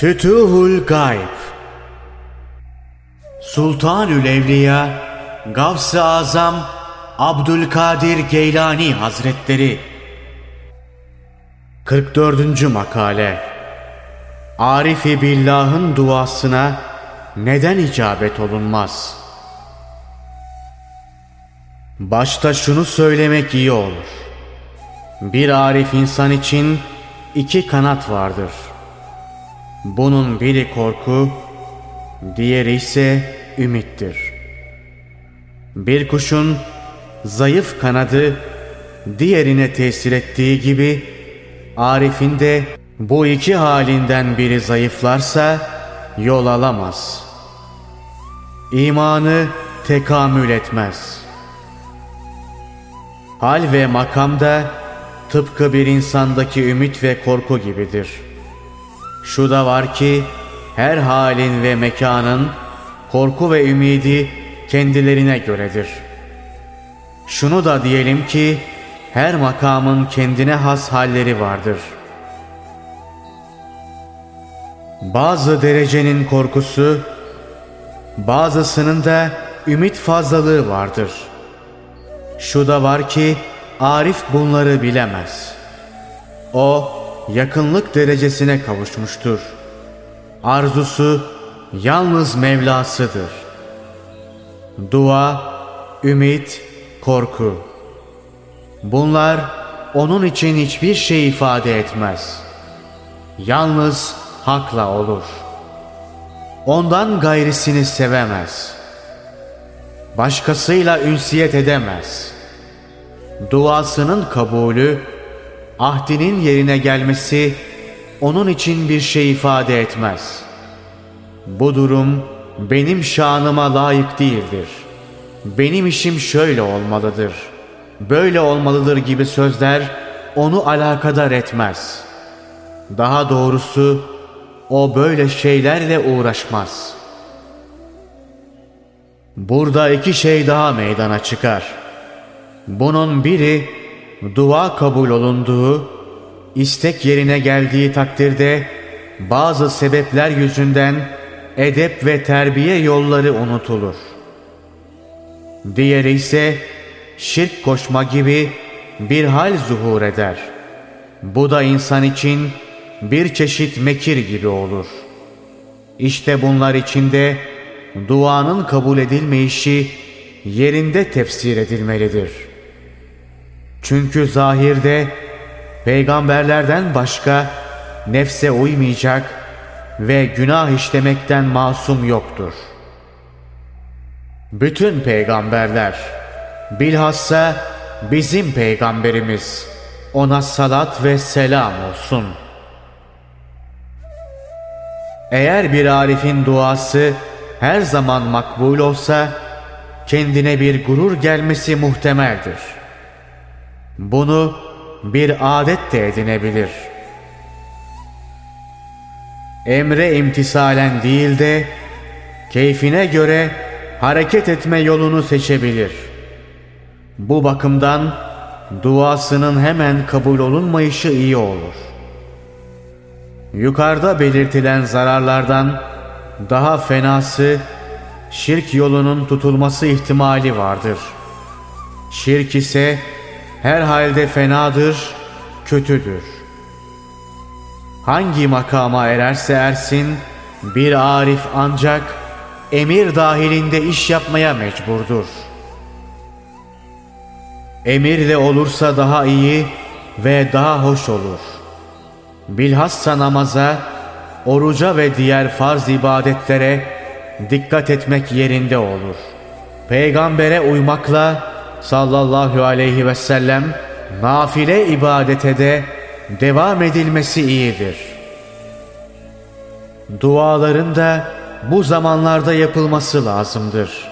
Fütuhul Gayb Sultanül Evliya Gavs-ı Azam Abdülkadir Geylani Hazretleri 44. Makale Arifi Billah'ın duasına neden icabet olunmaz? Başta şunu söylemek iyi olur. Bir arif insan için iki kanat vardır. Bunun biri korku, diğeri ise ümittir. Bir kuşun zayıf kanadı diğerine tesir ettiği gibi Arif'in de bu iki halinden biri zayıflarsa yol alamaz. İmanı tekamül etmez. Hal ve makamda tıpkı bir insandaki ümit ve korku gibidir. Şu da var ki her halin ve mekanın korku ve ümidi kendilerine göredir. Şunu da diyelim ki her makamın kendine has halleri vardır.'' Bazı derecenin korkusu, bazısının da ümit fazlalığı vardır. Şu da var ki Arif bunları bilemez. O yakınlık derecesine kavuşmuştur. Arzusu yalnız Mevlasıdır. Dua, ümit, korku. Bunlar onun için hiçbir şey ifade etmez. Yalnız hakla olur. Ondan gayrisini sevemez. Başkasıyla ünsiyet edemez. Duasının kabulü, ahdinin yerine gelmesi onun için bir şey ifade etmez. Bu durum benim şanıma layık değildir. Benim işim şöyle olmalıdır. Böyle olmalıdır gibi sözler onu alakadar etmez. Daha doğrusu o böyle şeylerle uğraşmaz. Burada iki şey daha meydana çıkar. Bunun biri dua kabul olunduğu, istek yerine geldiği takdirde bazı sebepler yüzünden edep ve terbiye yolları unutulur. Diğeri ise şirk koşma gibi bir hal zuhur eder. Bu da insan için bir çeşit mekir gibi olur. İşte bunlar içinde duanın kabul edilmeyişi yerinde tefsir edilmelidir. Çünkü zahirde peygamberlerden başka nefse uymayacak ve günah işlemekten masum yoktur. Bütün peygamberler, bilhassa bizim peygamberimiz, ona salat ve selam olsun.'' Eğer bir arifin duası her zaman makbul olsa kendine bir gurur gelmesi muhtemeldir. Bunu bir adet de edinebilir. Emre imtisalen değil de keyfine göre hareket etme yolunu seçebilir. Bu bakımdan duasının hemen kabul olunmayışı iyi olur.'' Yukarıda belirtilen zararlardan daha fenası şirk yolunun tutulması ihtimali vardır. Şirk ise her halde fenadır, kötüdür. Hangi makama ererse ersin bir arif ancak emir dahilinde iş yapmaya mecburdur. Emirle olursa daha iyi ve daha hoş olur.'' bilhassa namaza, oruca ve diğer farz ibadetlere dikkat etmek yerinde olur. Peygambere uymakla sallallahu aleyhi ve sellem nafile ibadete de devam edilmesi iyidir. Duaların da bu zamanlarda yapılması lazımdır.